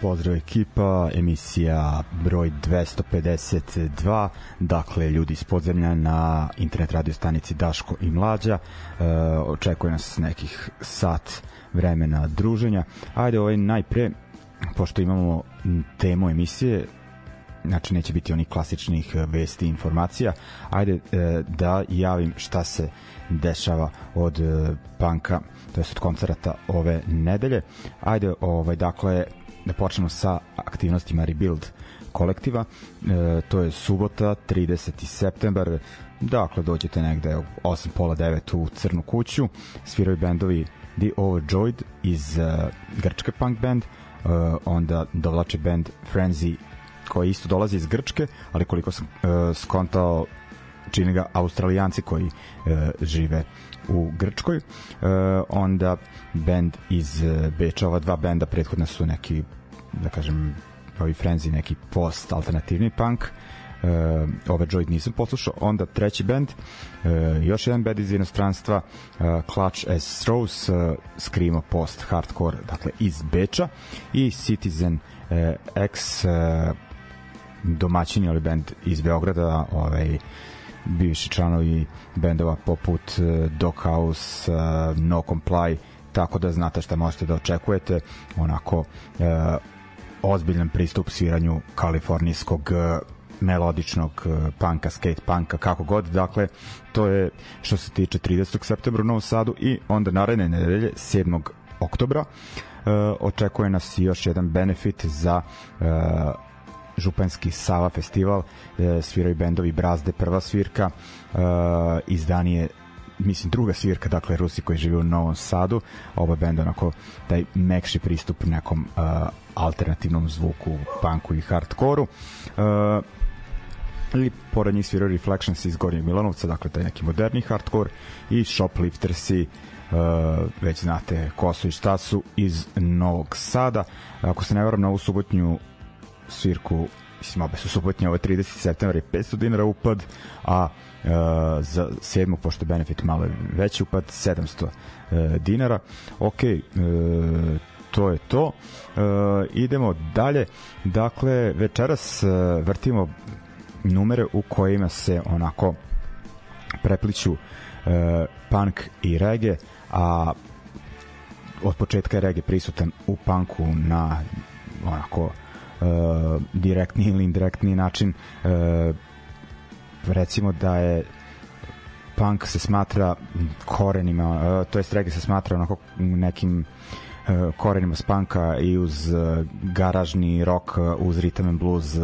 Pozdrav ekipa, emisija broj 252, dakle ljudi iz podzemlja na internet radio stanici Daško i Mlađa. E, očekuje nas nekih sat vremena druženja. Ajde ovaj najpre, pošto imamo temu emisije, znači neće biti onih klasičnih vesti i informacija, ajde e, da javim šta se dešava od e, panka, to jest od koncerata ove nedelje. Ajde, ovaj, dakle, da počnemo sa aktivnostima Rebuild kolektiva. E, to je subota, 30. septembar. Dakle, dođete negde 8 pola 9 u Crnu kuću. Sviraju bendovi The Overjoyed iz uh, grčke punk band, uh, onda dovlače band Frenzy koji isto dolazi iz Grčke, ali koliko sam uh, skontao čini ga Australijanci koji uh, žive u Grčkoj. Uh, onda band iz uh, Beča, ova dva benda prethodna su neki da kažem ovi Frenzy neki post alternativni punk uh, Overjoyed nisam poslušao onda treći band uh, još jedan band iz inostranstva uh, Clutch as Strauss uh, Screamo post hardcore dakle iz Beča i Citizen uh, X uh, domaćini ali band iz Beograda ovaj bivši članovi bendova poput uh, Doghouse, uh, No Comply, tako da znate šta možete da očekujete onako uh, ozbiljan pristup sviranju kalifornijskog uh, melodičnog panka, skate panka, kako god. Dakle, to je što se tiče 30. septembra u Novom Sadu i onda naredne nedelje 7. oktobra uh, očekuje nas još jedan benefit za uh, Županski Sava festival, e, sviraju bendovi Brazde, prva svirka, e, izdanije mislim druga svirka, dakle Rusi koji žive u Novom Sadu, oba benda onako taj mekši pristup nekom uh, alternativnom zvuku, punku i hardkoru. Uh, ili pored njih sviraju Reflections iz Gornjeg Milanovca, dakle taj neki moderni hardcore i Shopliftersi uh, već znate ko su i šta su iz Novog Sada. Ako se ne varam na ovu subotnju svirku mislim obe su subotnje, ovo je 30. september i 500 dinara upad, a uh, za sedmu, pošto benefit malo veći upad, 700 uh, dinara. Ok, uh, to je to. Uh, idemo dalje. Dakle, večeras uh, vrtimo numere u kojima se onako prepliću uh, punk i reggae, a od početka je reggae prisutan u punku na onako uh, direktni ili indirektni način uh, recimo da je punk se smatra korenima, uh, to jest reggae se smatra onako nekim korenima s punka i uz garažni rock, uz rhythm and blues,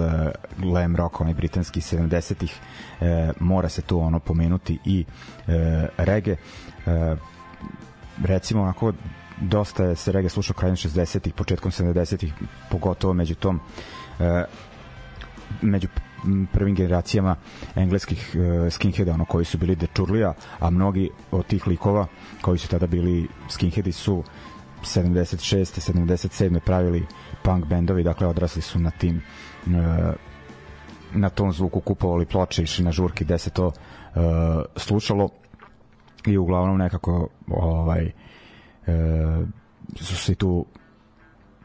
glam rock, onaj britanski 70-ih, uh, mora se tu ono pomenuti i uh, reggae. Uh, recimo onako dosta je se reggae slušao krajem 60-ih, početkom 70-ih, pogotovo među tom uh, među prvim generacijama engleskih uh, skinheada ono koji su bili dečurlija, a mnogi od tih likova koji su tada bili skinheadi su 76. 77. pravili punk bendovi, dakle odrasli su na tim uh, na tom zvuku kupovali ploče, išli na žurke gde se to uh, slušalo i uglavnom nekako ovaj su se tu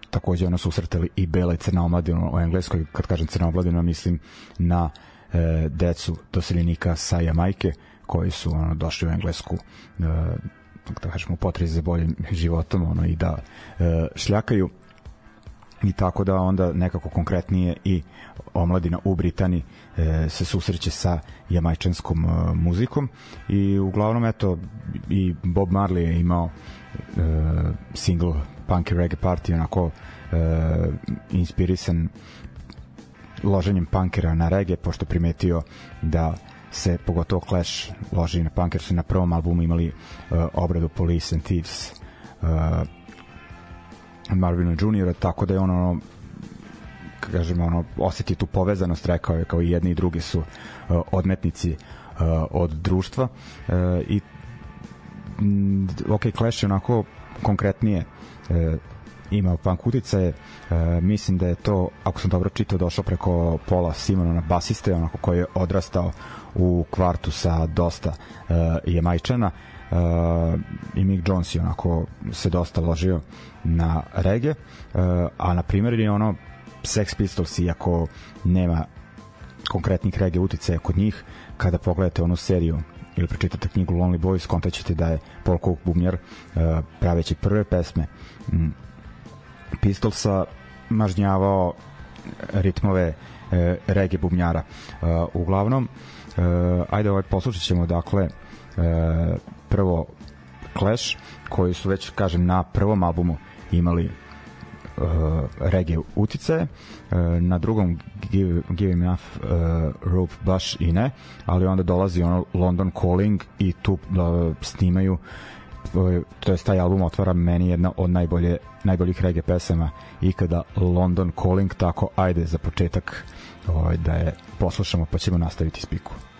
takođe ono susretali i bela i crna omladina u engleskoj, kad kažem crna omladina mislim na e, decu doseljenika sa Jamajke koji su ono došli u englesku e, da kažemo potrezi za boljim životom ono i da e, šljakaju. I tako da onda nekako konkretnije i omladina u Britaniji e, se susreće sa jamajčanskom e, muzikom. I uglavnom eto i Bob Marley je imao e, single Punky Reggae Party onako e, inspirisan loženjem punkera na reggae pošto primetio da se pogotovo Clash loži na punker su na prvom albumu imali uh, obradu Police and Thieves Marvina Juniora, tako da je ono kažemo ono oseti tu povezanost rekao je kao i jedni i drugi su uh, odmetnici uh, od društva uh, i mm, ok, Clash je onako konkretnije uh, imao punk uticaje uh, mislim da je to, ako sam dobro čitao došao preko Pola Simona na basiste onako koji je odrastao u kvartu sa dosta uh, jemajčana uh, i Mick Jones je onako se dosta ložio na rege uh, a na primjer je ono Sex Pistols iako nema konkretnih rege uticaja kod njih kada pogledate onu seriju ili pročitate knjigu Lonely Boys kontaćete da je Paul Cook bubnjar uh, praveći prve pesme. Mm, Pistolsa mažnjavao ritmove uh, rege bubnjara. Uh, uglavnom ajde ovaj poslušat ćemo dakle prvo Clash koji su već kažem na prvom albumu imali uh, reggae utice, na drugom Give, give Enough uh, Rope baš i ne, ali onda dolazi ono London Calling i tu uh, snimaju to je taj album otvara meni jedna od najbolje najboljih reggae pesama ikada London Calling tako ajde za početak ovaj, da je poslušamo pa ćemo nastaviti spiku.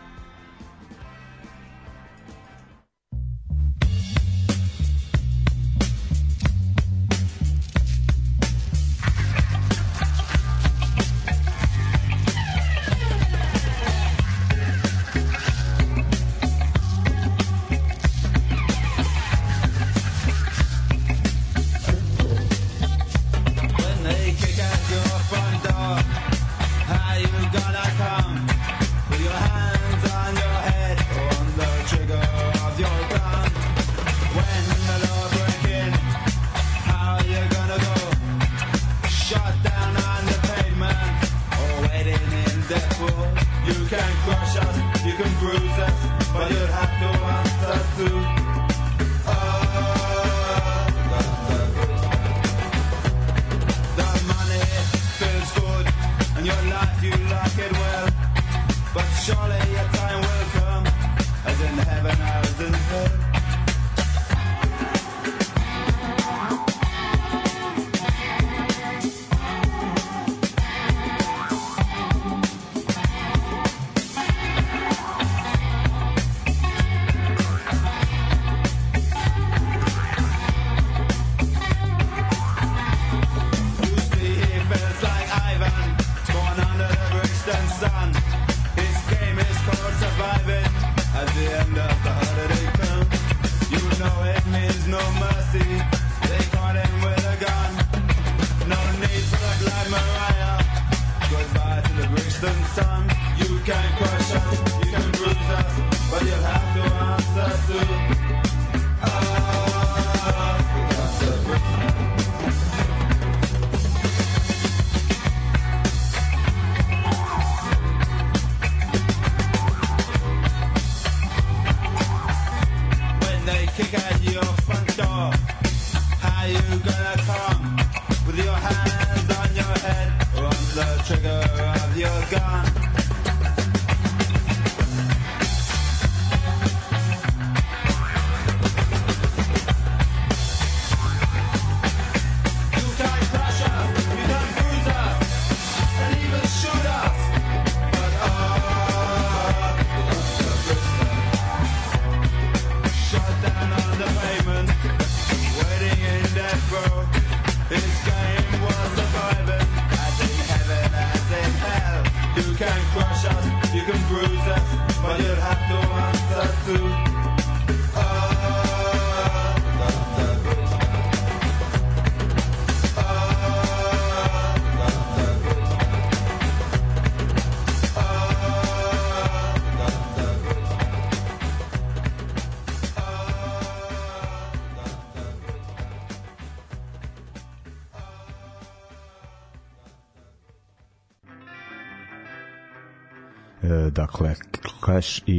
Dakle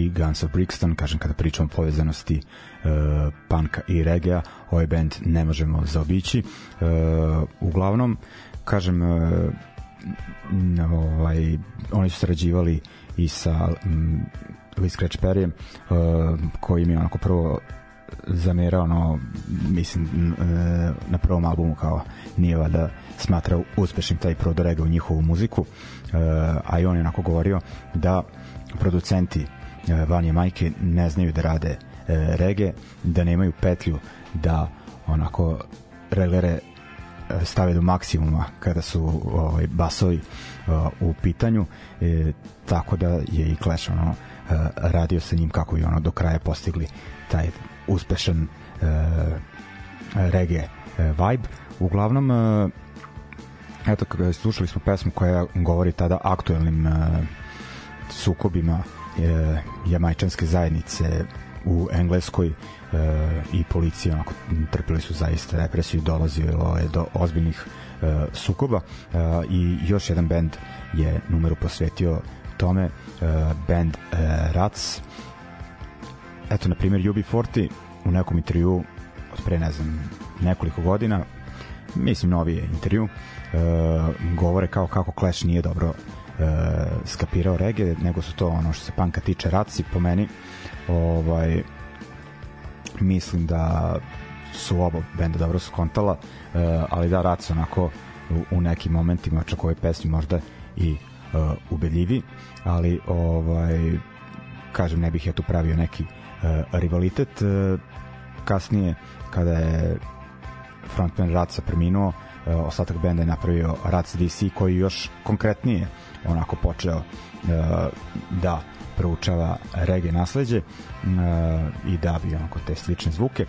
Guns of Brixton, kažem kada pričamo o povezanosti uh, panka i regea, ovaj band ne možemo zaobići. Uh, uglavnom, kažem, uh, ovaj, oni su sarađivali i sa um, Lee Scratch Perryem, uh, koji im je onako prvo zamerao ono mislim na prvom albumu kao nije valjda smatrao uspešnim taj prodorega u njihovu muziku a i on je onako govorio da producenti Vanje Majke ne znaju da rade rege, da nemaju petlju da onako reglere stave do maksimuma kada su ovaj basovi u pitanju e, tako da je i Clash ono radio sa njim kako bi ono do kraja postigli taj uspešan e, reggae e, vibe. Uglavnom e, eto slušali smo pesmu koja govori tada aktuelnim e, sukobima e, jamajčanske zajednice u Engleskoj e, i policija onako trpili su zaista represiju dolazilo je do ozbiljnih e, sukoba e, i još jedan bend je numeru posvetio tome e, band e, Rats. Eto na primjer UB40 u nekom intervju od pre ne znam nekoliko godina mislim novi intervju e, govore kao kako Clash nije dobro e, skapirao reggae, nego su to ono što se panka tiče raci po meni ovaj mislim da su oba benda dobro skontala e, ali da rac onako u, u nekim momentima čak ove pesmi možda i uh, ubedljivi ali ovaj kažem ne bih ja tu pravio neki uh, rivalitet uh, kasnije kada je frontman Raca preminuo ostatak benda je napravio Rac DC koji još konkretnije onako počeo uh, da proučava reggae nasleđe uh, i da bi onako te slične zvuke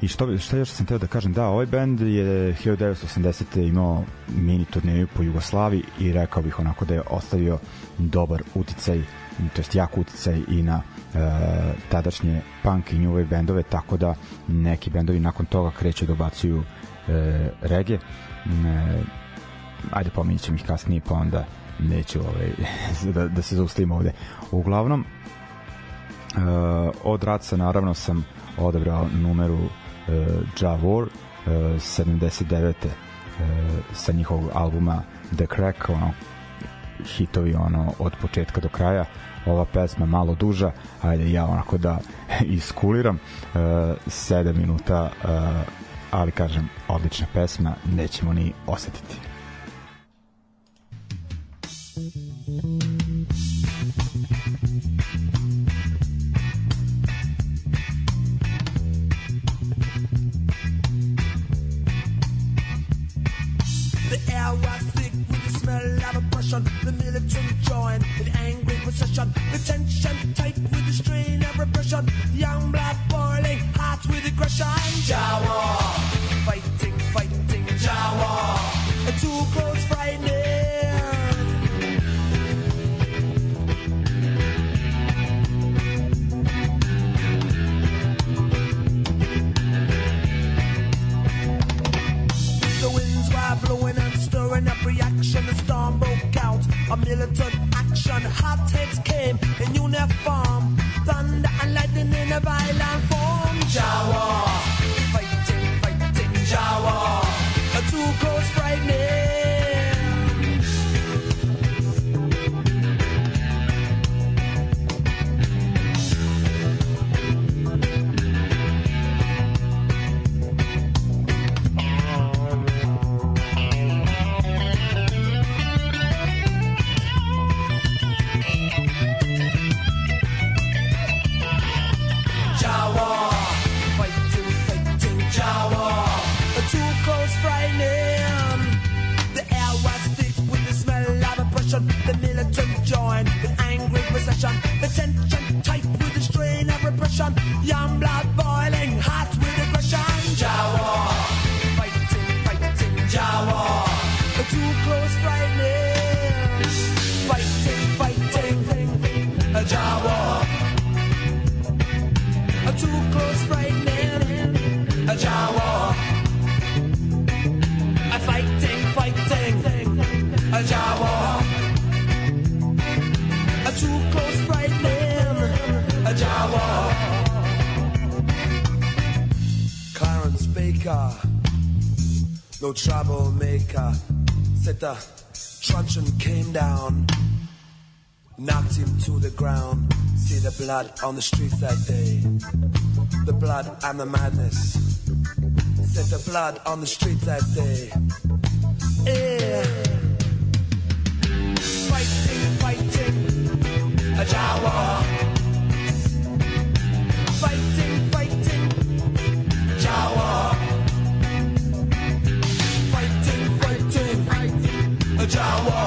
I što, što još sam teo da kažem, da, ovaj band je 1980. imao mini turneju po Jugoslaviji i rekao bih onako da je ostavio dobar uticaj, to jest jak uticaj i na e, tadašnje punk i new wave bendove, tako da neki bendovi nakon toga kreću da bacuju e, rege. E, ajde pominjit ćemo ih kasnije, pa onda neću ovaj, da, da se zaustavimo ovde. Uglavnom, e, od Raca naravno sam odabrao numeru uh, Javor uh, 79. Uh, sa njihovog albuma The Crack ono hitovi ono od početka do kraja ova pesma malo duža ajde ja onako da iskuliram uh, 7 minuta uh, ali kažem odlična pesma nećemo ni osetiti. The military join in angry procession. The tension tight with the strain of repression. Young blood boiling, heart with aggression. Jawa, fighting, fighting, Jawa. Too close, frightening. Militant action. Hot heads came in uniform. Thunder and lightning in a violent form. Jawa, fighting, fighting, Jawa. A too close, frightening. No troublemaker said the truncheon came down, knocked him to the ground. See the blood on the streets that day, the blood and the madness. Said the blood on the streets that day. Yeah. Fighting, fighting, a jaw. Utah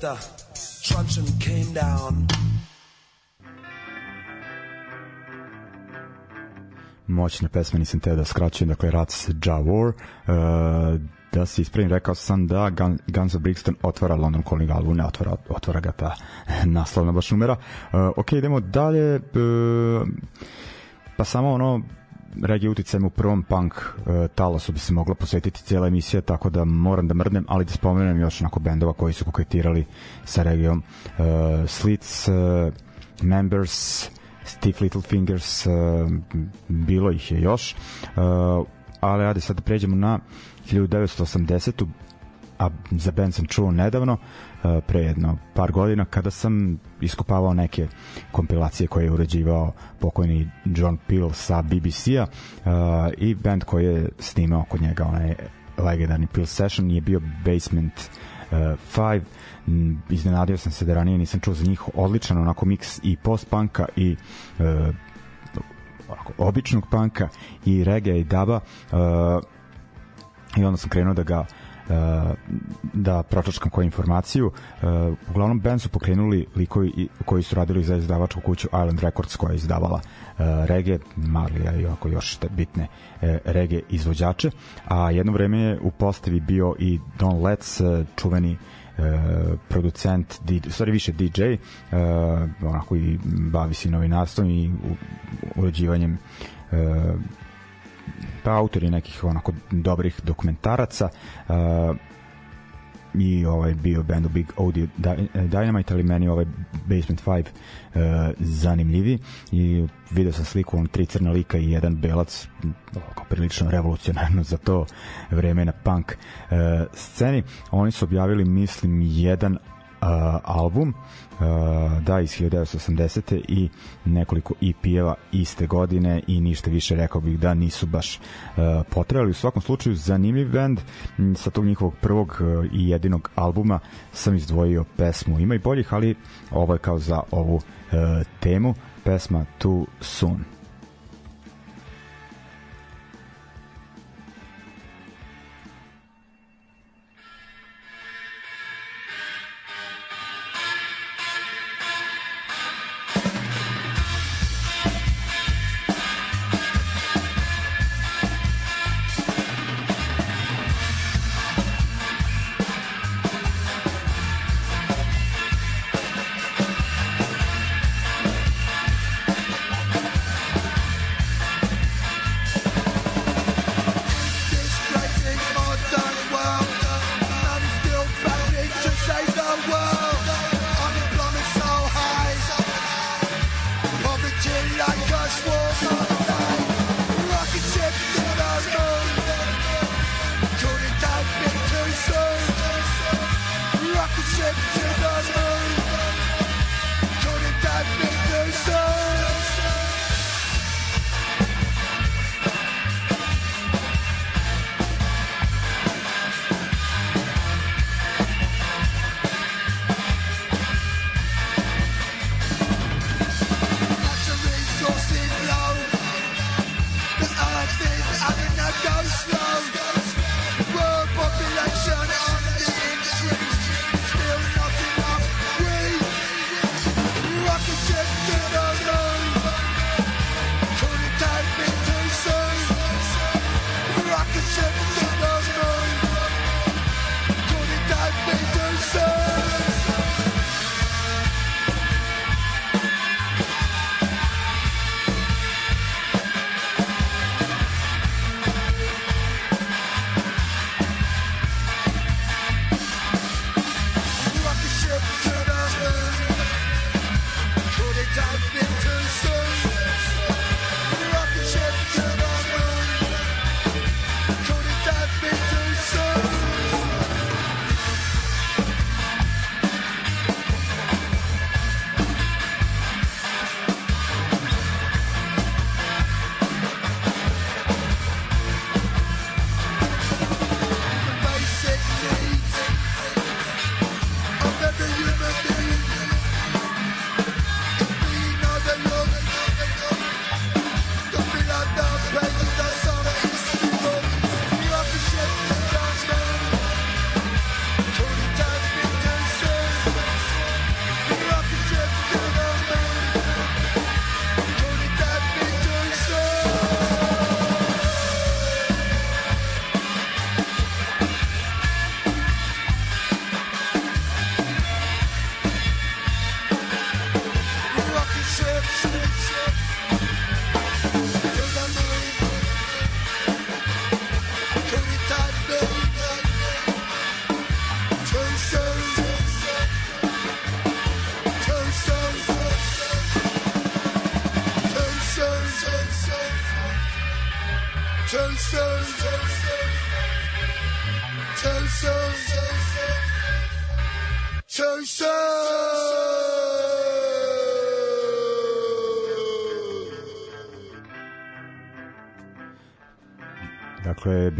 the truncheon came down. moćna pesma, nisam teo da skraćujem, dakle Rats War. Uh, da se ispravim, rekao sam da Gun, Guns of Brixton otvara London Calling album, ne otvara, otvara ga ta naslovna baš numera. Uh, ok, idemo dalje. Uh, pa samo ono, reggae uticajem u prvom punk uh, talasu bi se mogla posvetiti cijela emisija, tako da moram da mrdnem, ali da spomenem još onako bendova koji su koketirali sa reggaeom. Uh, Slits, uh, Members, Stiff Little Fingers, uh, bilo ih je još, uh, ali ajde sad da pređemo na 1980 a za band sam čuo nedavno, uh, pre jedno par godina, kada sam iskopavao neke kompilacije koje je uređivao pokojni John Peel sa BBC-a uh, i band koji je snimao kod njega onaj legendarni Peel Session je bio Basement 5 uh, iznenadio sam se da ranije nisam čuo za njih odličan onako miks i post-punka i uh, onako, običnog panka i reggae i daba uh, i onda sam krenuo da ga da pročačkam koju informaciju. Uh, uglavnom, band su pokrenuli likovi koji su radili za izdavačku kuću Island Records koja je izdavala uh, reggae, Marlija i ovako još bitne reggae izvođače. A jedno vreme je u postavi bio i Don Letts, čuveni producent, DJ, stvari više DJ, uh, onako i bavi se novinarstvom i uređivanjem uh, pa autori nekih onako dobrih dokumentaraca uh, i ovaj bio band u Big Audio Dynamite, ali meni ovaj Basement 5 uh, zanimljivi i video sam sliku on tri crna lika i jedan belac ovako prilično revolucionarno za to vreme na punk uh, sceni. Oni su objavili mislim jedan album da iz 1980. i nekoliko EP-eva iste godine i ništa više rekao bih da nisu baš potrebali. U svakom slučaju zanimljiv band sa tog njihovog prvog i jedinog albuma sam izdvojio pesmu. Ima i boljih, ali ovo je kao za ovu temu pesma Too Soon.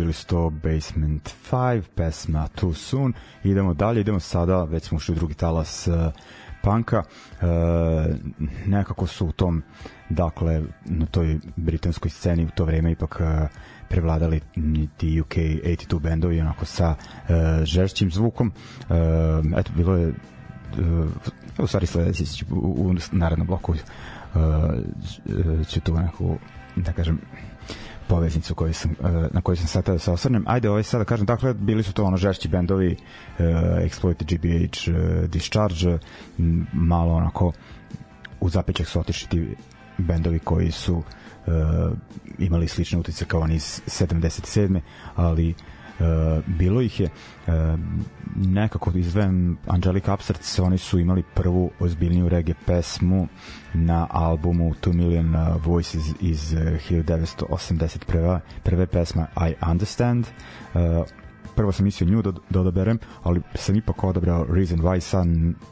Bili su to Basement 5, pesma Too Soon. Idemo dalje, idemo sada, već smo ušli u drugi talas uh, panka. Uh, nekako su u tom, dakle, na toj britanskoj sceni u to vreme ipak uh, prevladali ti UK 82 bendovi onako sa uh, žešćim zvukom. Uh, eto, bilo je uh, u stvari sledeći u, u narednom bloku uh, ću tu neku da kažem poveznicu koju sam, e, na koju sam sad da se osvrnem. Ajde, ovaj sada kažem, dakle, bili su to ono žešći bendovi, uh, Exploited GBH, uh, Discharge, malo onako u zapećak su otišli ti bendovi koji su uh, imali slične utice kao oni iz 77. ali Uh, bilo ih je uh, nekako izvem Angelic Upstarts oni su imali prvu ozbiljniju reggae pesmu na albumu Two Million uh, Voices iz uh, 1980 prva, prve pesma I Understand. Prvo sam mislio nju da, da odaberem, ali sam ipak odabrao Reason Why sa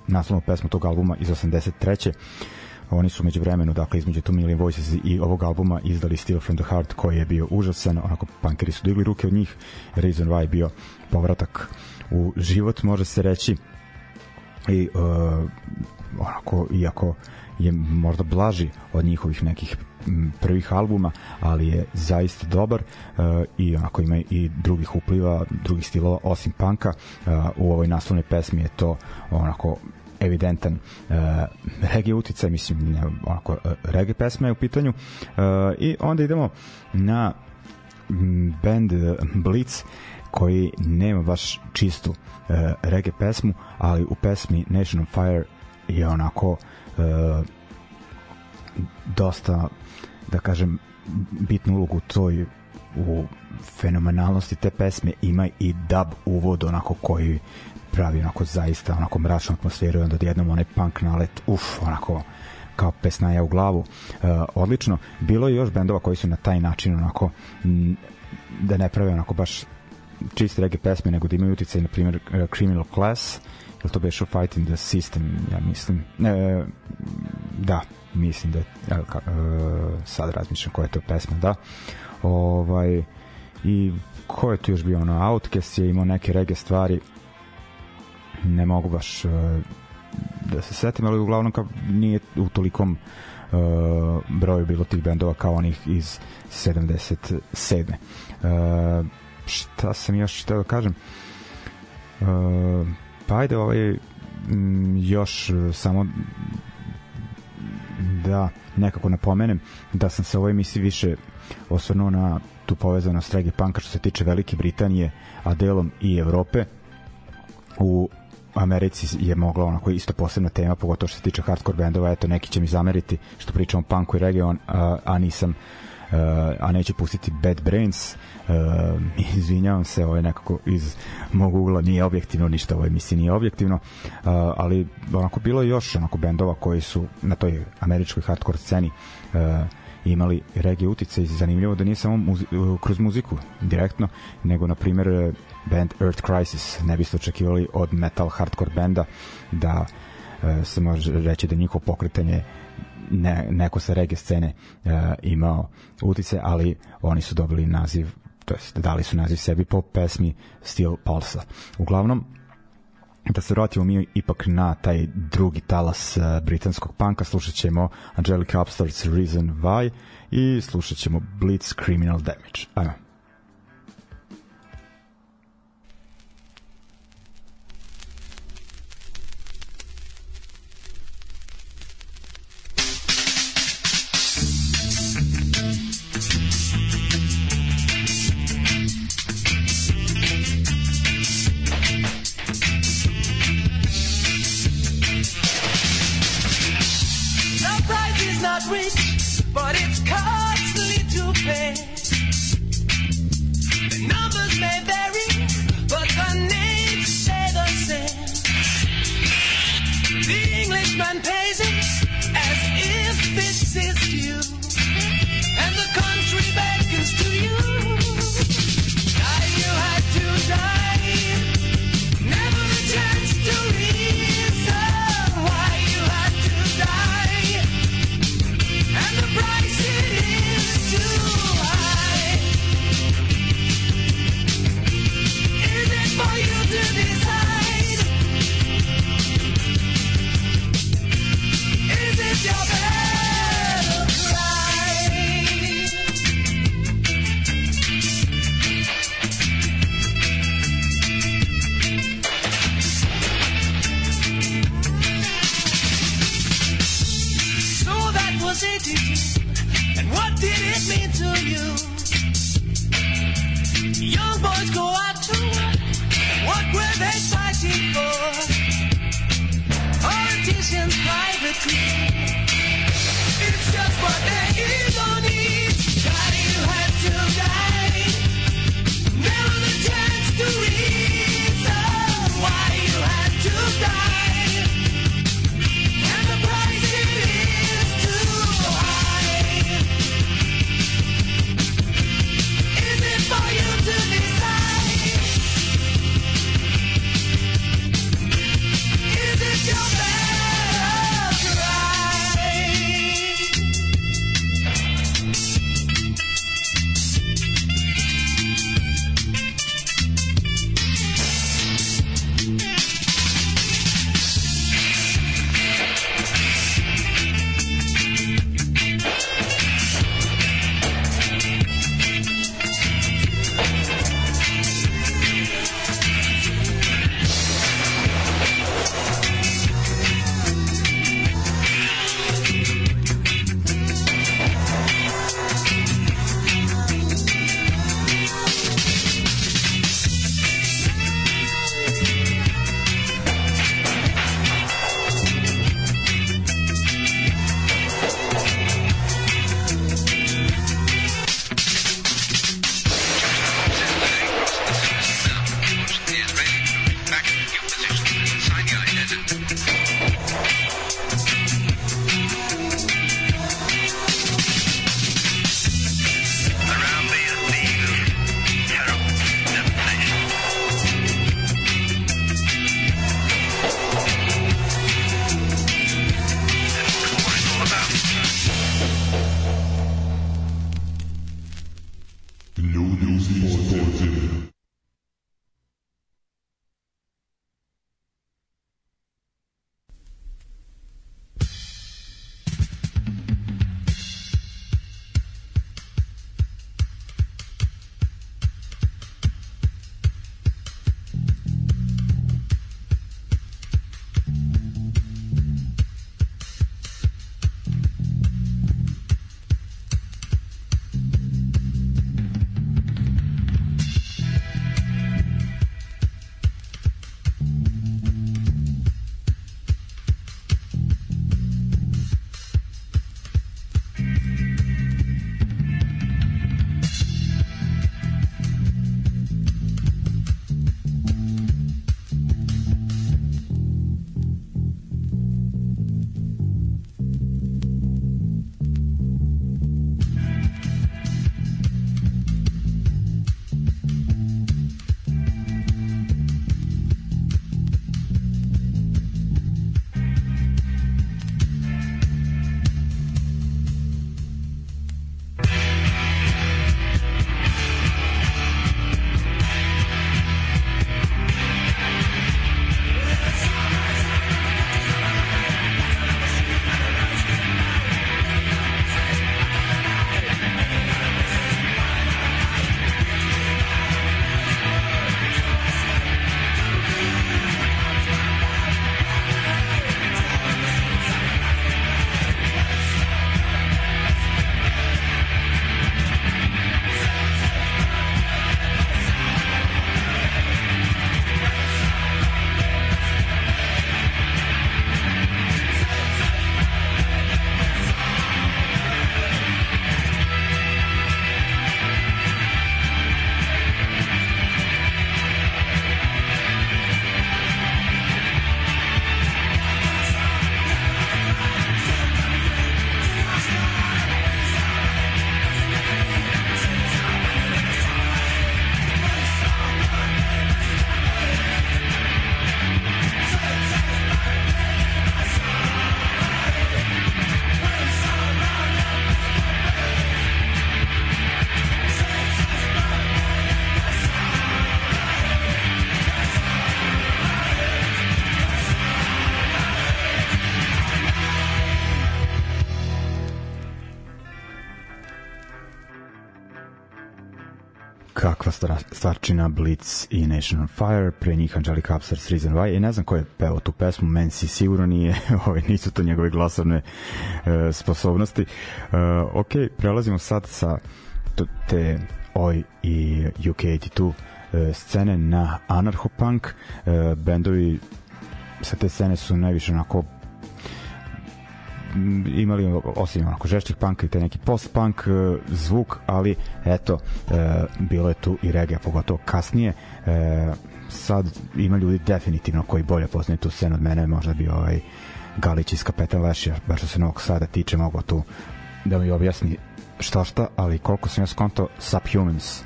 naslovnom pesmu tog albuma iz 83 oni su među vremenu, dakle između Two Million Voices i ovog albuma izdali Still From The Heart koji je bio užasan, onako punkeri su digli ruke od njih, Reason Why bio povratak u život, može se reći i uh, onako, iako je možda blaži od njihovih nekih prvih albuma, ali je zaista dobar uh, i onako ima i drugih upliva, drugih stilova osim panka. Uh, u ovoj naslovnoj pesmi je to onako evidentan uh, reggae uticaj, mislim, ne, onako, uh, reggae pesma je u pitanju. Uh, I onda idemo na band Blitz koji nema baš čistu uh, reggae pesmu, ali u pesmi Nation of Fire je onako uh, dosta da kažem bitnu ulogu toj u fenomenalnosti te pesme ima i dub uvod onako koji pravi onako zaista onako mračnu atmosferu i onda jednom onaj punk nalet, uf, onako kao pesnaja u glavu. Uh, odlično. Bilo je još bendova koji su na taj način onako m, da ne prave onako baš čiste reggae pesme, nego da imaju uticaj, na primjer, uh, Criminal Class, ili to beše Fighting the System, ja mislim. E, da, mislim da e, sad razmišljam koja je to pesma, da. Ovaj, I ko je tu još bio ono, Outcast je imao neke reggae stvari, ne mogu baš uh, da se setim, ali uglavnom kao nije u tolikom uh, broju bilo tih bendova kao onih iz 77. Uh, šta sam još htio da kažem? Uh, pa ajde ovaj m, još samo da nekako napomenem da sam se ovoj emisiji više osvrnuo na tu povezanost reggae punka što se tiče Velike Britanije, a delom i Evrope u Americi je mogla onako isto posebna tema, pogotovo što se tiče hardcore bendova, eto neki će mi zameriti što pričamo o punku i region, a, a nisam uh, a neću pustiti Bad Brains. Uh, izvinjavam se, ovo je nekako iz mog ugla nije objektivno ništa ovo emisiji nije objektivno. Uh, ali onako bilo je još onako bendova koji su na toj američkoj hardcore sceni uh, imali regije utice i zanimljivo da nije samo muzi kroz muziku direktno, nego na primjer band Earth Crisis ne biste očekivali od metal hardcore benda da e, se može reći da njihovo pokretanje ne, neko sa reggae scene e, imao utice, ali oni su dobili naziv to jest dali su naziv sebi po pesmi Steel Pulsa. Uglavnom, da se vratimo mi ipak na taj drugi talas uh, britanskog panka, slušat ćemo Angelica Upstart's Reason Why i slušat ćemo Blitz Criminal Damage. Ajmo. Kakva star, stvarčina Blitz i Nation on Fire, pre njih Angelica Upstairs Reason Why i ne znam ko je pevao tu pesmu, Mensi sigurno nije, ove, nisu to njegove glasovne e, sposobnosti. E, ok, prelazimo sad sa te OI i UK82 e, scene na anarcho-punk. E, bendovi sa te scene su najviše onako imali osim onako žešćih panka i te neki post-punk e, zvuk, ali eto e, bilo je tu i regija, pogotovo kasnije. E, sad ima ljudi definitivno koji bolje poznaju tu scenu od mene, možda bi ovaj Galić iz Kapetan Lešija, baš što se Novog Sada tiče, mogo tu da mi objasni šta šta, ali koliko sam ja skonto Subhumans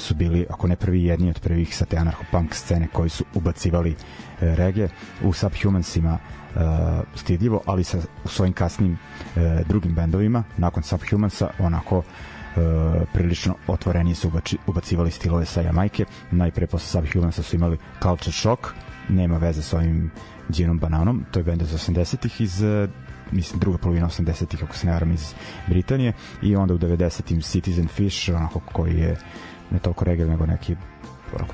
su bili, ako ne prvi jedni od prvih sa te anarcho-punk scene koji su ubacivali e, regije u Subhumansima e, stidljivo, ali sa svojim kasnim e, drugim bendovima. Nakon Subhumansa onako e, prilično otvorenije su ubači, ubacivali stilove sa Jamajke. Najpre posle Subhumansa su imali Culture Shock nema veze sa ovim Ginom Bananom to je bend iz 80-ih iz e, mislim druga polovina 80-ih ako se ne varam iz Britanije. I onda u 90-im Citizen Fish onako koji je ne toliko reggae nego neki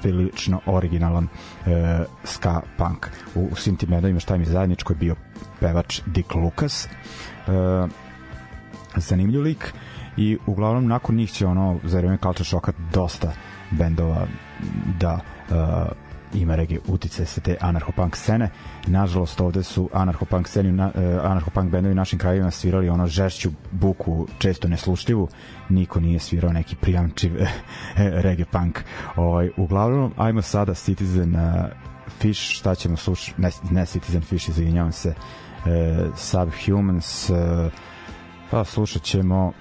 prilično originalan e, ska punk. U, u svim tim bendovima šta im je zajedničko je bio pevač Dick Lucas. E, zanimljiv lik i uglavnom nakon njih će ono za vreme Culture Shocka dosta bendova da e, ima regije utice sa te anarcho-punk scene. Nažalost, ovde su anarcho-punk sceni, na, uh, anarcho-punk bendovi u našim krajevima svirali ono žešću buku, često neslušljivu. Niko nije svirao neki prijamčiv reggae punk. Ovaj, uglavnom, ajmo sada Citizen Fish, šta ćemo slušati? Ne, ne Citizen Fish, izvinjavam se. Subhumans, pa slušat ćemo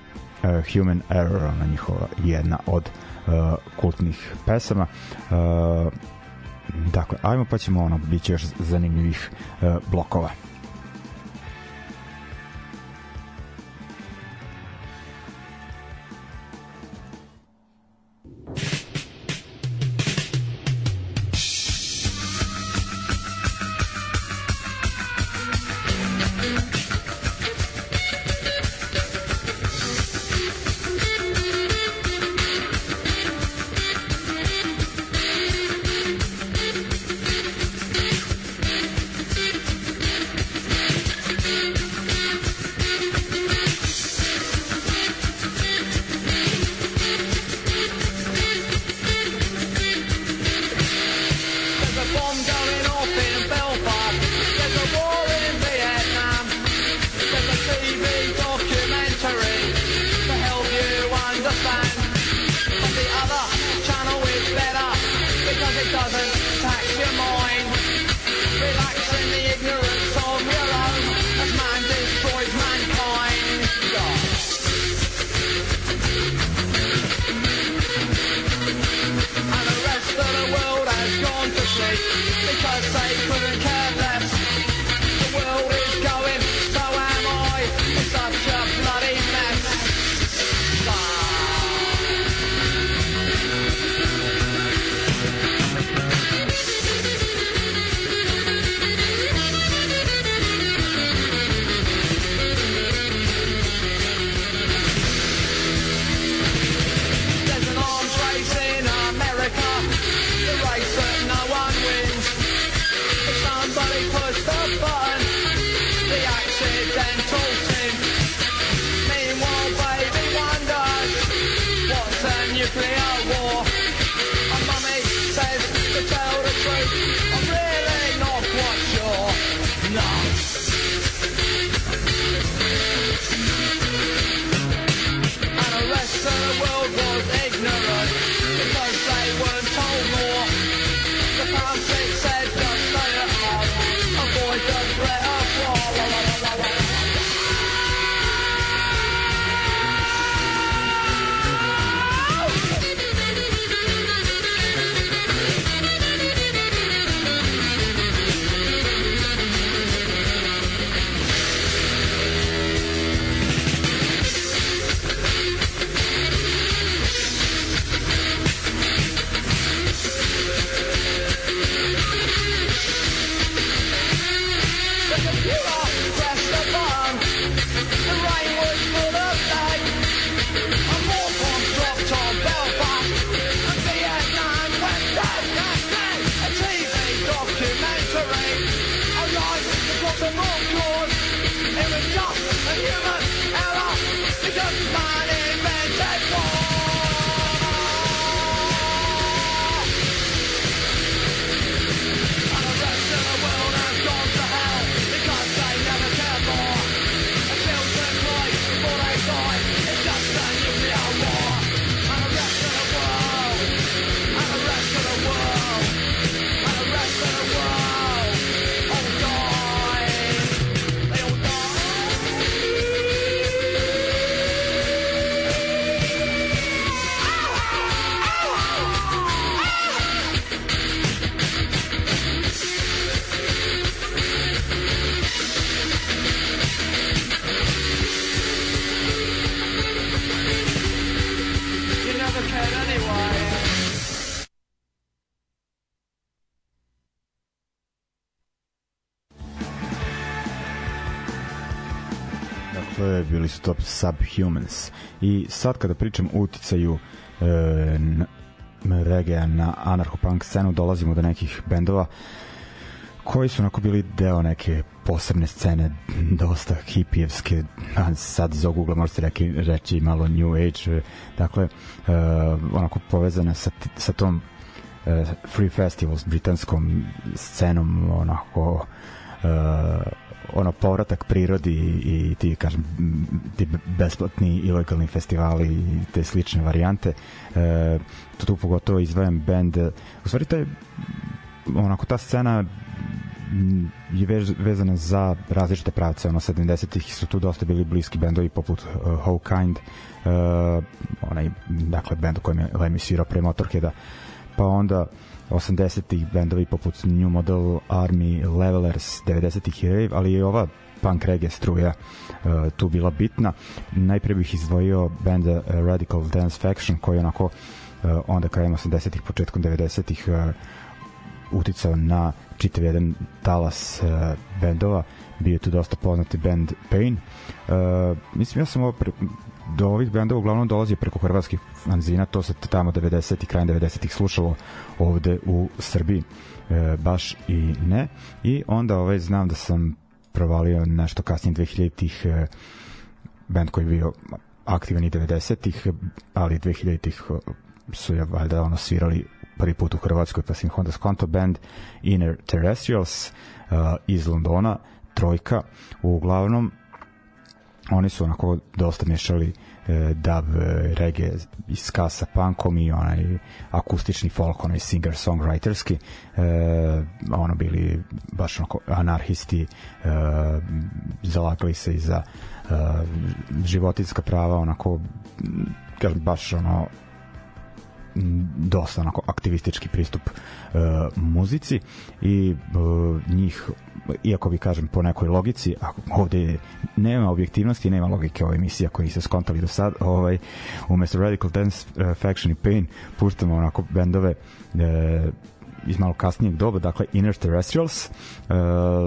Human Error, ona njihova jedna od kultnih pesama. Uh, Dakle, ajmo pa ćemo ono, bit će još zanimljivih uh, blokova. To Subhumans. I sad kada pričam o uticaju e, reggae na anarcho-punk scenu, dolazimo do nekih bendova koji su onako bili deo neke posebne scene, dosta hipijevske, sad iz ovog ugla možete reki, reći malo new age, dakle, uh, onako povezana sa, sa tom uh, Free Festivals, britanskom scenom, onako uh, ono povratak prirodi i, i ti kažem ti besplatni i lokalni festivali i te slične varijante. E, tu, tu pogotovo izdvajam band. U stvari taj onako ta scena je vez, vezana za različite pravce. Ono 70-ih su tu dosta bili bliski bendovi poput uh, How Kind uh, onaj dakle bend u kojem je Lemmy svirao pre Motorheada. Pa onda 80-ih bendovi poput New Model Army, Levelers, 90-ih i Rave, ali je ova punk reggae struja uh, tu bila bitna. Najprije bih izdvojio band uh, Radical Dance Faction koji onako uh, onda krajem 80-ih, početkom 90-ih uh, uticao na čitav jedan talas uh, bendova bio je tu dosta poznati band Pain uh, mislim ja sam ovo pre, do ovih bendova uglavnom dolazi preko hrvatskih fanzina to se tamo 90 i krajem 90-ih slušalo ovde u Srbiji e, baš i ne. I onda ovaj znam da sam provalio nešto kasnije 2000-ih e, band koji je bio aktivan i 90-ih ali 2000-ih su je valjda ono svirali prvi put u Hrvatskoj pa sam ih onda skonto band Inner Terrestrials uh, iz Londona trojka uglavnom oni su onako dosta mešali e, dub, e, reggae i ska sa punkom i onaj akustični folk, onaj singer songwriterski. E, ono bili baš onako anarhisti e, zalagali se i za e, životinska prava onako kažem baš ono dosta onako aktivistički pristup e, muzici i e, njih iako bi kažem po nekoj logici a ovde nema objektivnosti nema logike ove emisija koji se skontali do sad ovaj, umesto Radical Dance uh, Faction i Pain puštamo onako bendove e, iz malo kasnijeg doba, dakle Inner Terrestrials. Uh,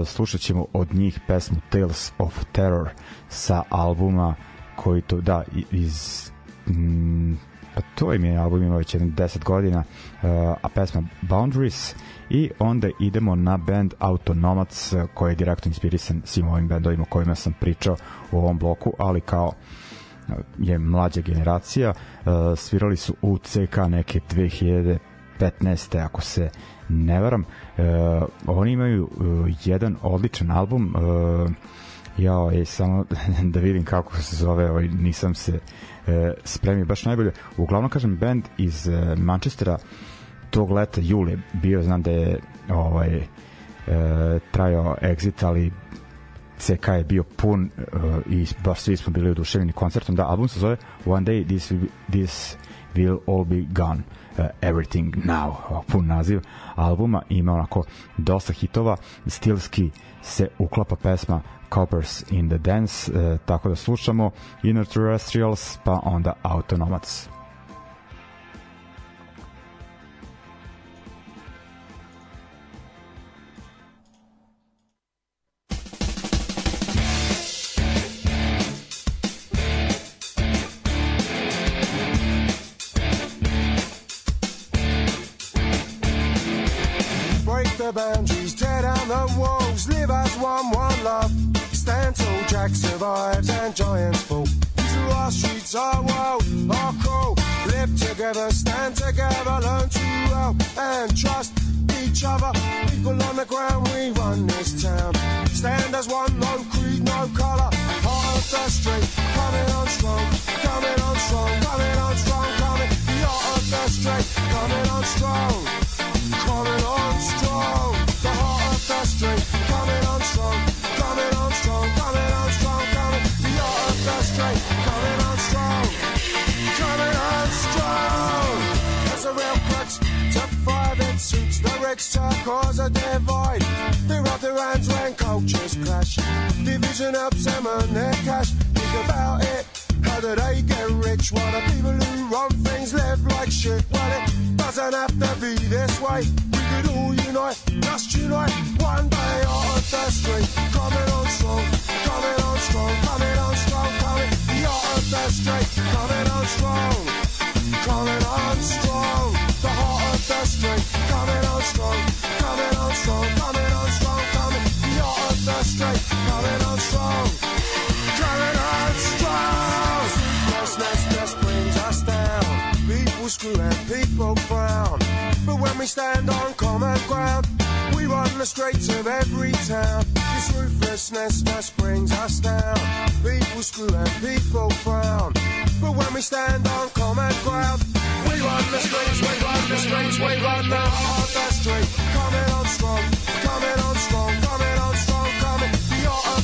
slušat ćemo od njih pesmu Tales of Terror sa albuma koji to, da, iz mm, pa to im je album ima već jedno 10 godina, uh, a pesma Boundaries i onda idemo na band Autonomac uh, koji je direktno inspirisan svim ovim bendovima o kojima sam pričao u ovom bloku, ali kao uh, je mlađa generacija svirali su u CK neke 2015. ako se ne varam oni imaju jedan odličan album uh, ja je samo da vidim kako se zove ovaj, nisam se e, spremio baš najbolje. Uglavnom kažem band iz e, Manchestera tog leta jule bio znam da je ovaj e, trajao exit ali CK je bio pun uh, i baš svi smo bili oduševljeni koncertom. Da album se zove One Day This Will, this will All Be Gone uh, Everything Now pun naziv albuma. Ima onako dosta hitova. Stilski se uklapa pesma Coppers in the Dance uh, tako da slušamo Inner Terrestrials pa onda Autonomac Jack survives and giants fall. Through our streets, our world, our call. Live together, stand together, learn to help and trust each other. People on the ground, we run this town. Stand as one, no creed, no colour. Heart of the street, coming on strong, coming on strong, coming on strong, coming. The heart of the street, coming on strong coming on strong. The heart of the street, coming on strong, coming on strong, coming on. Coming on strong, coming on strong. A real five, it suits the. They rub their hands when cultures clash. Division earn their cash. Think about it. How they get rich? People who run things live like shit. Well, it doesn't have to be this way. We could all unite, just unite. One day coming on strong, coming on strong, coming on strong, straight, coming on strong, coming on strong. The heart of coming on strong, coming on strong, coming on strong, coming. Coming on strong, coming on strong. Brings us down. People screw and people frown. But when we stand on common ground, run the streets of every town. This ruthlessness just brings us down. People screw and people frown. But when we stand on common ground, we run the streets, we run the streets, we run the street. Coming on strong, coming on strong, coming on strong, coming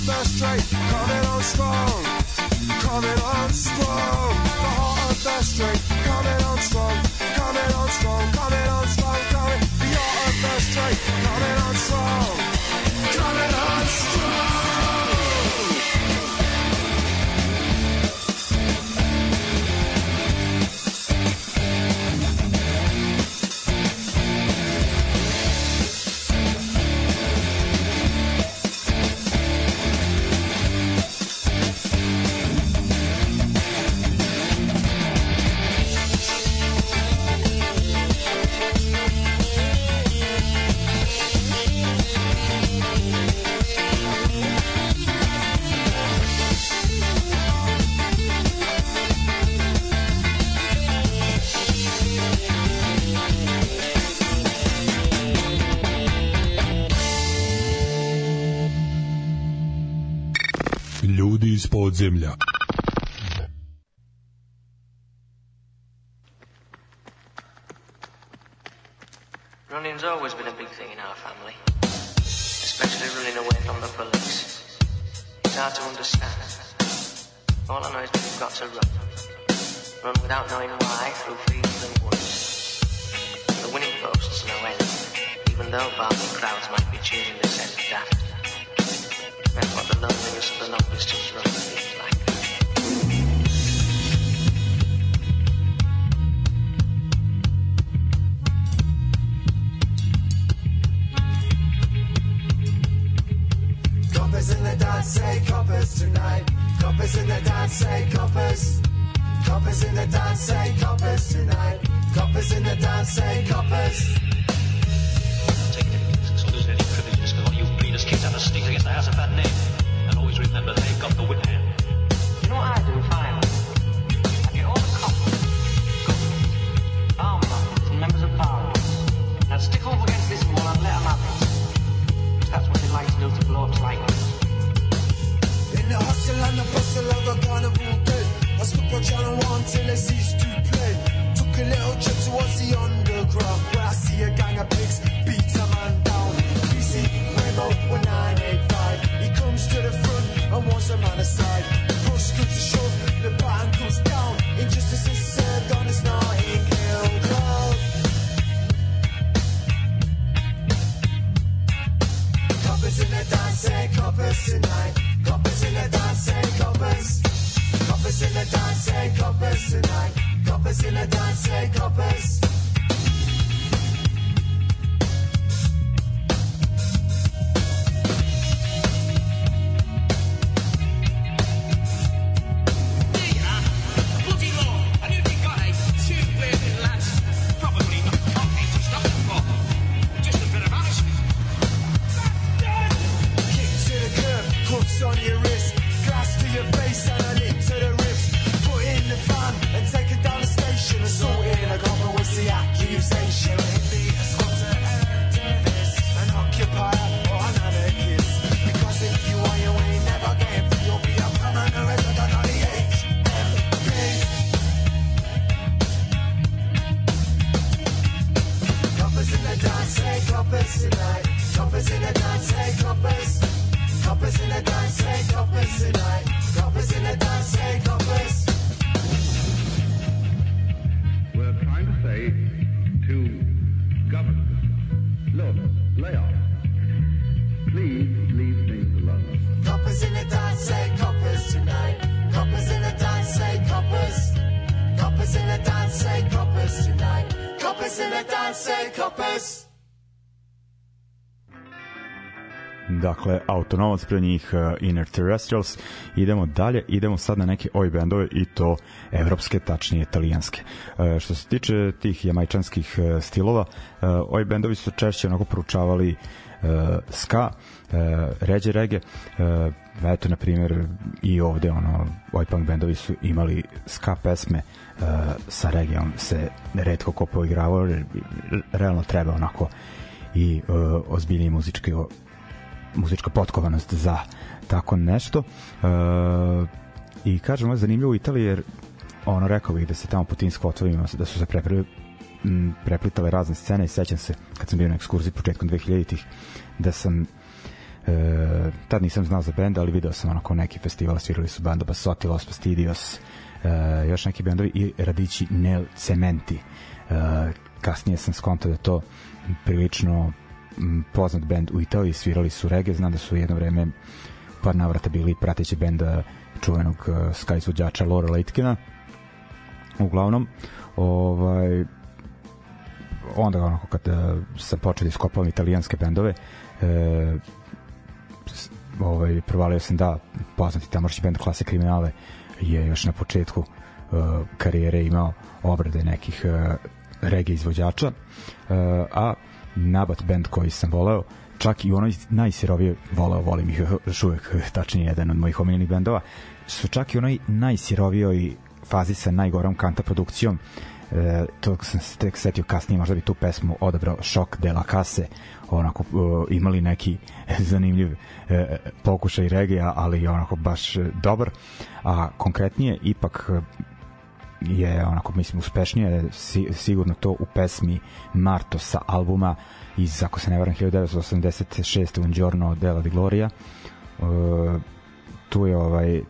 the street. Coming on strong, coming on strong, the heart of the street. Coming on strong, podzemlja. Coppers tonight. Coppers in the dance, say coppers. Coppers in the dance, say coppers tonight. Coppers in the dance, say coppers. Take it. So losing any privileges because what you beaters kids have a stink against the house of bad name. And always remember they've got the whip hand. You know what I do if and the bustle of a carnival day, I skipped on channel one till it ceased to play. Took a little trip towards the underground, where I see a gang of pigs beat a man down. BC Rainbow 1985, he comes to the front and wants a man aside. Push comes to shove, the button comes down. Injustice is served on his Nightingale cloud. Coppers in the dance, say coppers tonight. The dance, say coppers. Coppers in the dance, say coppers tonight. Coppers in the dance, say coppers. Coppers in the dance ain't coppers tonight. Coppers in the dance, say coppers, coppers in the dance, say, coppers tonight, coppers in the dance, ain't coppers. Dakle Autonomac pre njih uh, Inner Terrestrials. Idemo dalje, idemo sad na neke oj bendove i to evropske, tačnije italijanske. Uh, što se tiče tih jamajčanskih uh, stilova uh, oj bendovi su češće onako proučavali uh, ska uh, ređe rege. Uh, eto na primjer i ovde ono oj punk bendovi su imali ska pesme uh, sa regijom se redko ko poigravao realno treba onako i uh, ozbiljniji muzički muzička potkovanost za tako nešto. Uh, I kažem, ovo zanimljivo u Italiji jer ono rekao bih da se tamo po tim skvotovima da su se prepre, m, preplitale razne scene i sećam se kad sam bio na ekskurziji početkom 2000-ih da sam e, tad nisam znao za benda, ali video sam onako neki festival, svirali su banda Basotti, Los Fastidios, e, još neki bendovi i Radici Nel Cementi. E, kasnije sam skontao da to prilično poznat bend u Italiji, svirali su rege, znam da su jedno vreme par navrata bili prateći benda čuvenog uh, ska izvođača Laura Leitkina. Uglavnom, ovaj, onda onako kad uh, sam počeo da iskopavam italijanske bendove, e, s- ovaj, provalio sam da poznati tamošnji bend Klase kriminale je još na početku uh, karijere imao obrade nekih uh, reggae izvođača, uh, a Nabat band koji sam voleo, čak i onoj najsirovije voleo, volim ih još uvek, tačnije jedan od mojih omiljenih bendova, su čak i onoj najsirovijoj fazi sa najgorom kanta produkcijom. E, to sam se tek setio kasnije, možda bi tu pesmu odabrao Šok de la Case, onako e, imali neki zanimljiv e, pokušaj regija, ali onako baš e, dobar, a konkretnije ipak je onako mislim uspešnije si, sigurno to u pesmi Marto sa albuma iz ako se ne varam 1986 Un giorno della di Gloria. E, tu je ovaj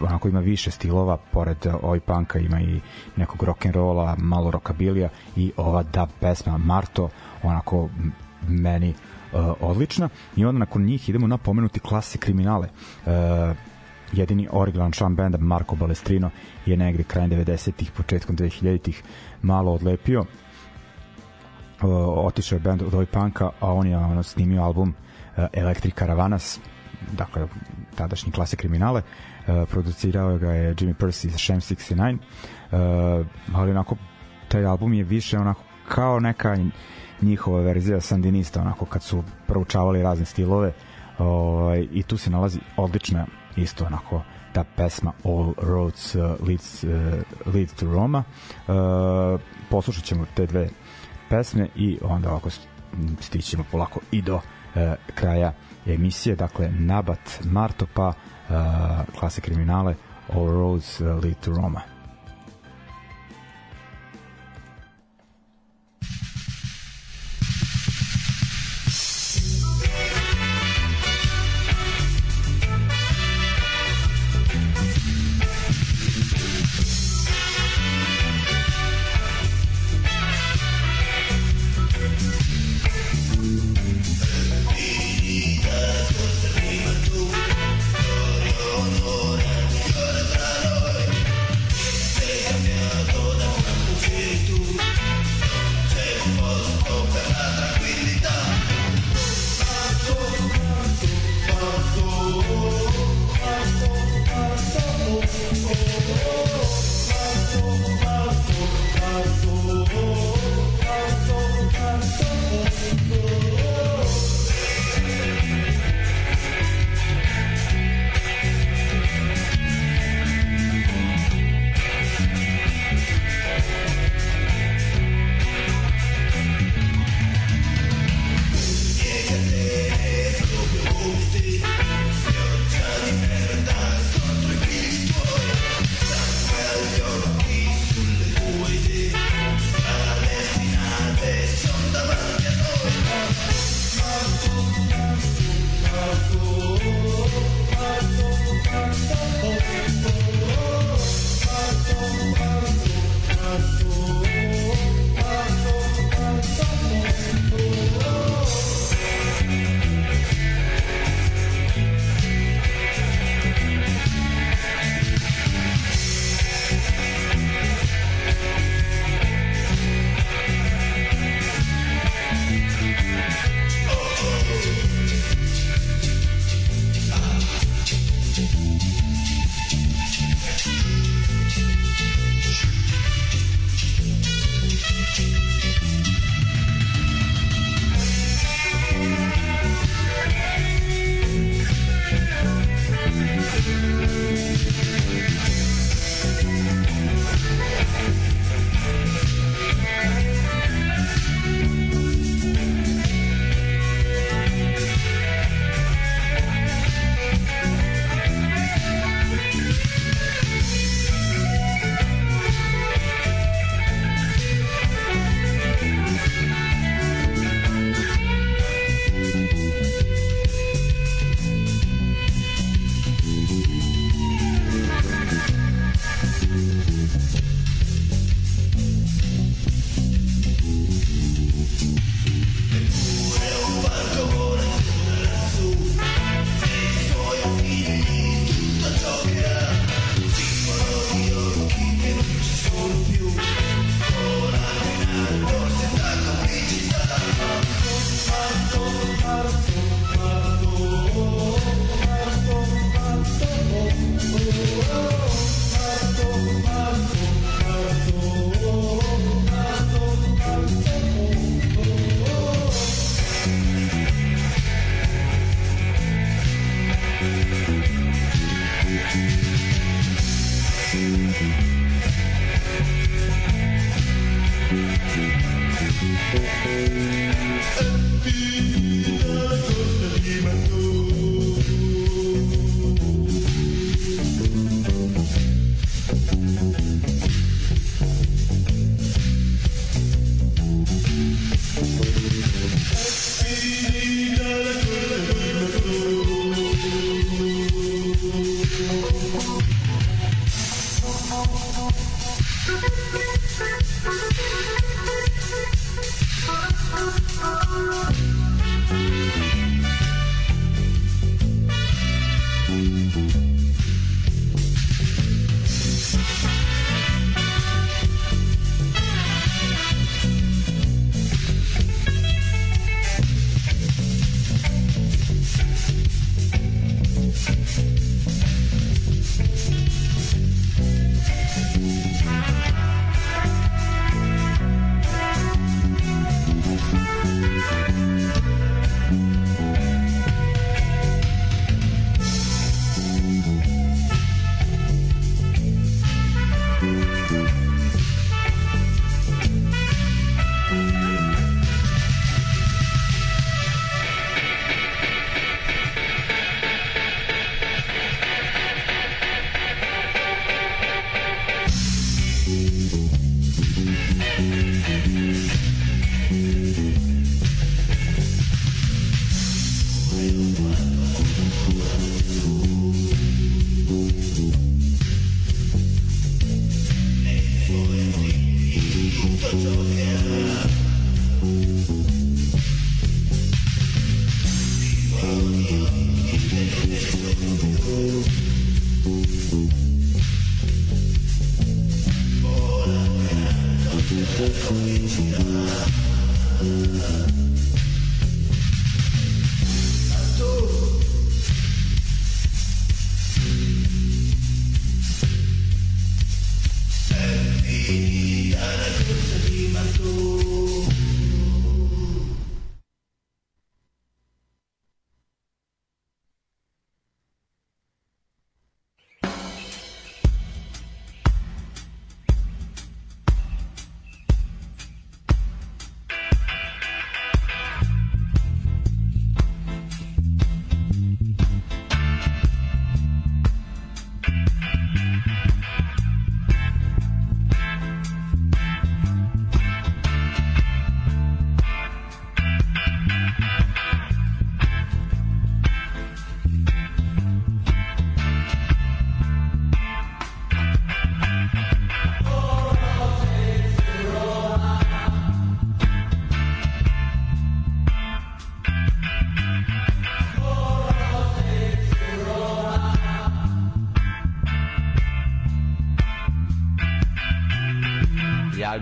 onako ima više stilova pored oj panka ima i nekog rock and rolla malo rockabilija i ova dub pesma Marto onako meni uh, odlična. I onda nakon njih idemo na pomenuti klase kriminale. Uh, jedini originalan član benda Marko Balestrino je negde krajem 90-ih, početkom 2000-ih malo odlepio. Uh, otišao je band od Oj Panka, a on je ono, snimio album uh, Electric Caravanas dakle tadašnji klase kriminale. Uh, producirao ga je Jimmy Percy za Sham 69 uh, ali onako taj album je više onako kao neka njihova verzija Sandinista onako kad su proučavali razne stilove ovaj, i tu se nalazi odlična isto onako ta pesma All Roads uh, leads, uh, lead to Roma. Uh, poslušat ćemo te dve pesme i onda ovako stićemo polako i do uh, kraja emisije. Dakle Nabat Marto pa uh, klase kriminale All Roads uh, lead to Roma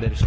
there's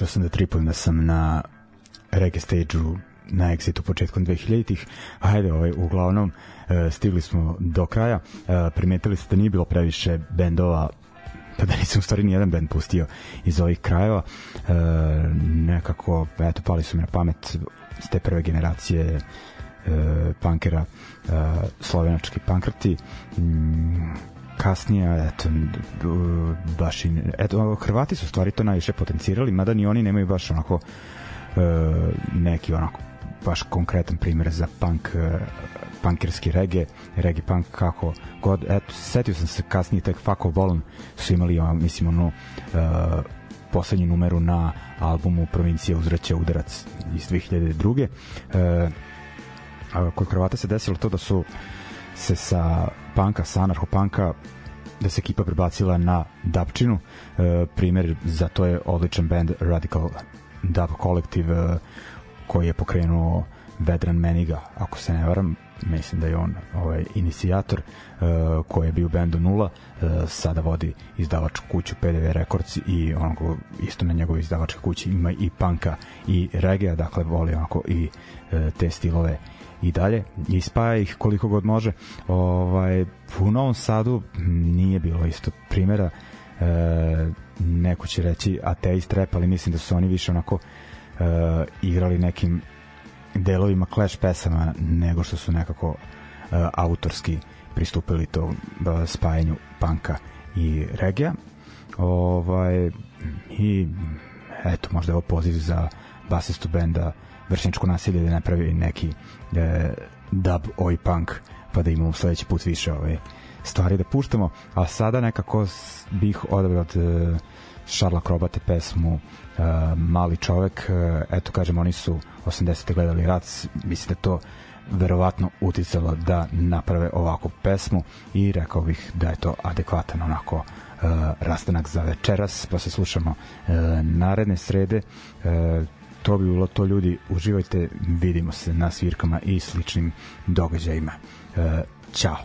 počeo sam da tripujem da sam na reggae stage-u na Exitu početkom 2000-ih. Ajde, ovaj, uglavnom, e, stigli smo do kraja. E, primetili ste da nije bilo previše bendova pa da nisam u stvari ni jedan bend pustio iz ovih krajeva. E, nekako, eto, pali su mi na pamet s te prve generacije e, punkera, e, slovenački pankrti. Mm, kasnije, eto, baš i, eto, Hrvati su stvari to najviše potencirali, mada ni oni nemaju baš onako e, neki onako baš konkretan primjer za punk e, punkerski reggae, reggae punk kako god, eto, setio sam se kasnije tek Fuck of Bolon su imali mislim ono e, poslednju numeru na albumu Provincija uzreće udarac iz 2002. E, kod Hrvata se desilo to da su se sa panka, sa anarcho-panka da se ekipa prebacila na dubčinu. E, primer za to je odličan band Radical Dub Collective e, koji je pokrenuo Vedran Meniga, ako se ne varam, mislim da je on ovaj, inicijator e, koji je bio bendu Nula, e, sada vodi izdavačku kuću PDV Records i onako isto na njegovoj izdavačkoj kući ima i panka i reggae, dakle voli onako i e, te stilove i dalje i spaja ih koliko god može. Ovaj, u Novom Sadu nije bilo isto primjera. E, neko će reći ateist rap ali mislim da su oni više onako e, igrali nekim delovima Clash pesama nego što su nekako e, autorski pristupili to e, spajanju panka i regija. Ovaj, i eto možda je ovo poziv za basistu benda vršničko nasilje da napravi neki e, dub oi punk pa da imamo sledeći put više ove stvari da puštamo. A sada nekako bih odabrao od e, Krobate pesmu e, Mali čovek. E, eto kažem oni su 80. gledali rat mislim da to verovatno uticalo da naprave ovakvu pesmu i rekao bih da je to adekvatan onako uh, rastanak za večeras pa se slušamo uh, naredne srede. Uh, to bi bilo to ljudi uživajte vidimo se na svirkama i sličnim događajima. Ćao